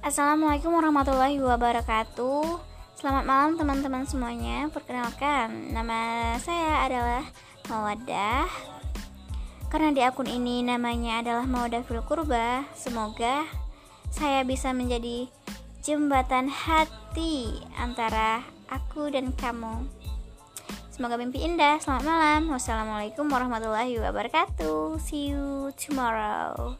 Assalamualaikum warahmatullahi wabarakatuh Selamat malam teman-teman semuanya Perkenalkan, nama saya adalah Mawadah Karena di akun ini namanya adalah Mawadah Fil Kurba Semoga saya bisa menjadi jembatan hati antara aku dan kamu Semoga mimpi indah. Selamat malam. Wassalamualaikum warahmatullahi wabarakatuh. See you tomorrow.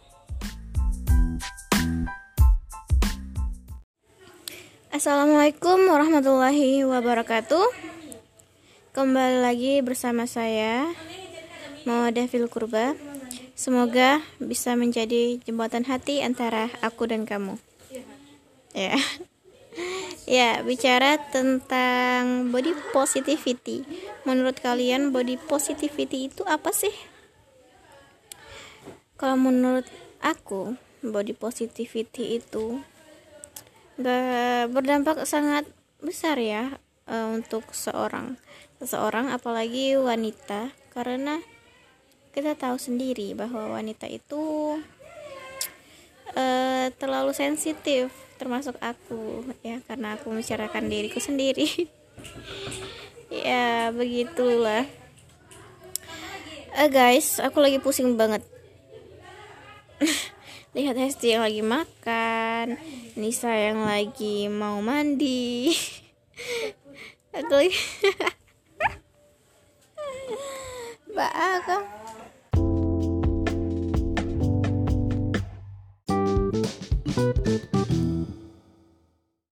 Assalamualaikum warahmatullahi wabarakatuh. Kembali lagi bersama saya Mawadah Fil Kurba. Semoga bisa menjadi jembatan hati antara aku dan kamu. Ya. Ya, bicara tentang body positivity. Menurut kalian body positivity itu apa sih? Kalau menurut aku body positivity itu berdampak sangat besar ya uh, untuk seorang seseorang apalagi wanita. Karena kita tahu sendiri bahwa wanita itu uh, terlalu sensitif termasuk aku ya. Karena aku mencerahkan diriku sendiri. Ya begitulah. Uh, guys aku lagi pusing banget lihat ya, Hesti yang lagi makan. Nisa yang lagi mau mandi. Aku mbak aku